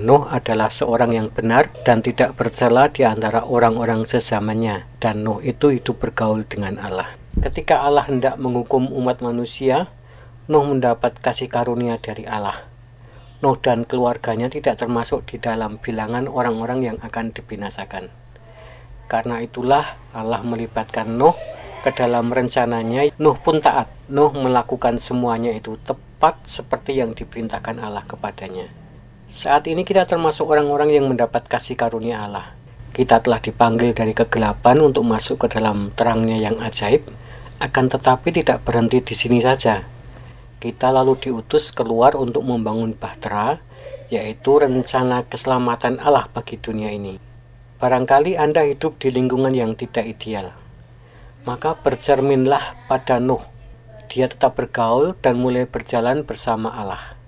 Nuh adalah seorang yang benar dan tidak bercela di antara orang-orang sezamannya, dan Nuh itu hidup bergaul dengan Allah. Ketika Allah hendak menghukum umat manusia, Nuh mendapat kasih karunia dari Allah. Nuh dan keluarganya tidak termasuk di dalam bilangan orang-orang yang akan dibinasakan. Karena itulah Allah melibatkan Nuh ke dalam rencananya. Nuh pun taat. Nuh melakukan semuanya itu tepat seperti yang diperintahkan Allah kepadanya. Saat ini kita termasuk orang-orang yang mendapat kasih karunia Allah. Kita telah dipanggil dari kegelapan untuk masuk ke dalam terangnya yang ajaib, akan tetapi tidak berhenti di sini saja. Kita lalu diutus keluar untuk membangun bahtera, yaitu rencana keselamatan Allah bagi dunia ini. Barangkali Anda hidup di lingkungan yang tidak ideal. Maka bercerminlah pada Nuh. Dia tetap bergaul dan mulai berjalan bersama Allah.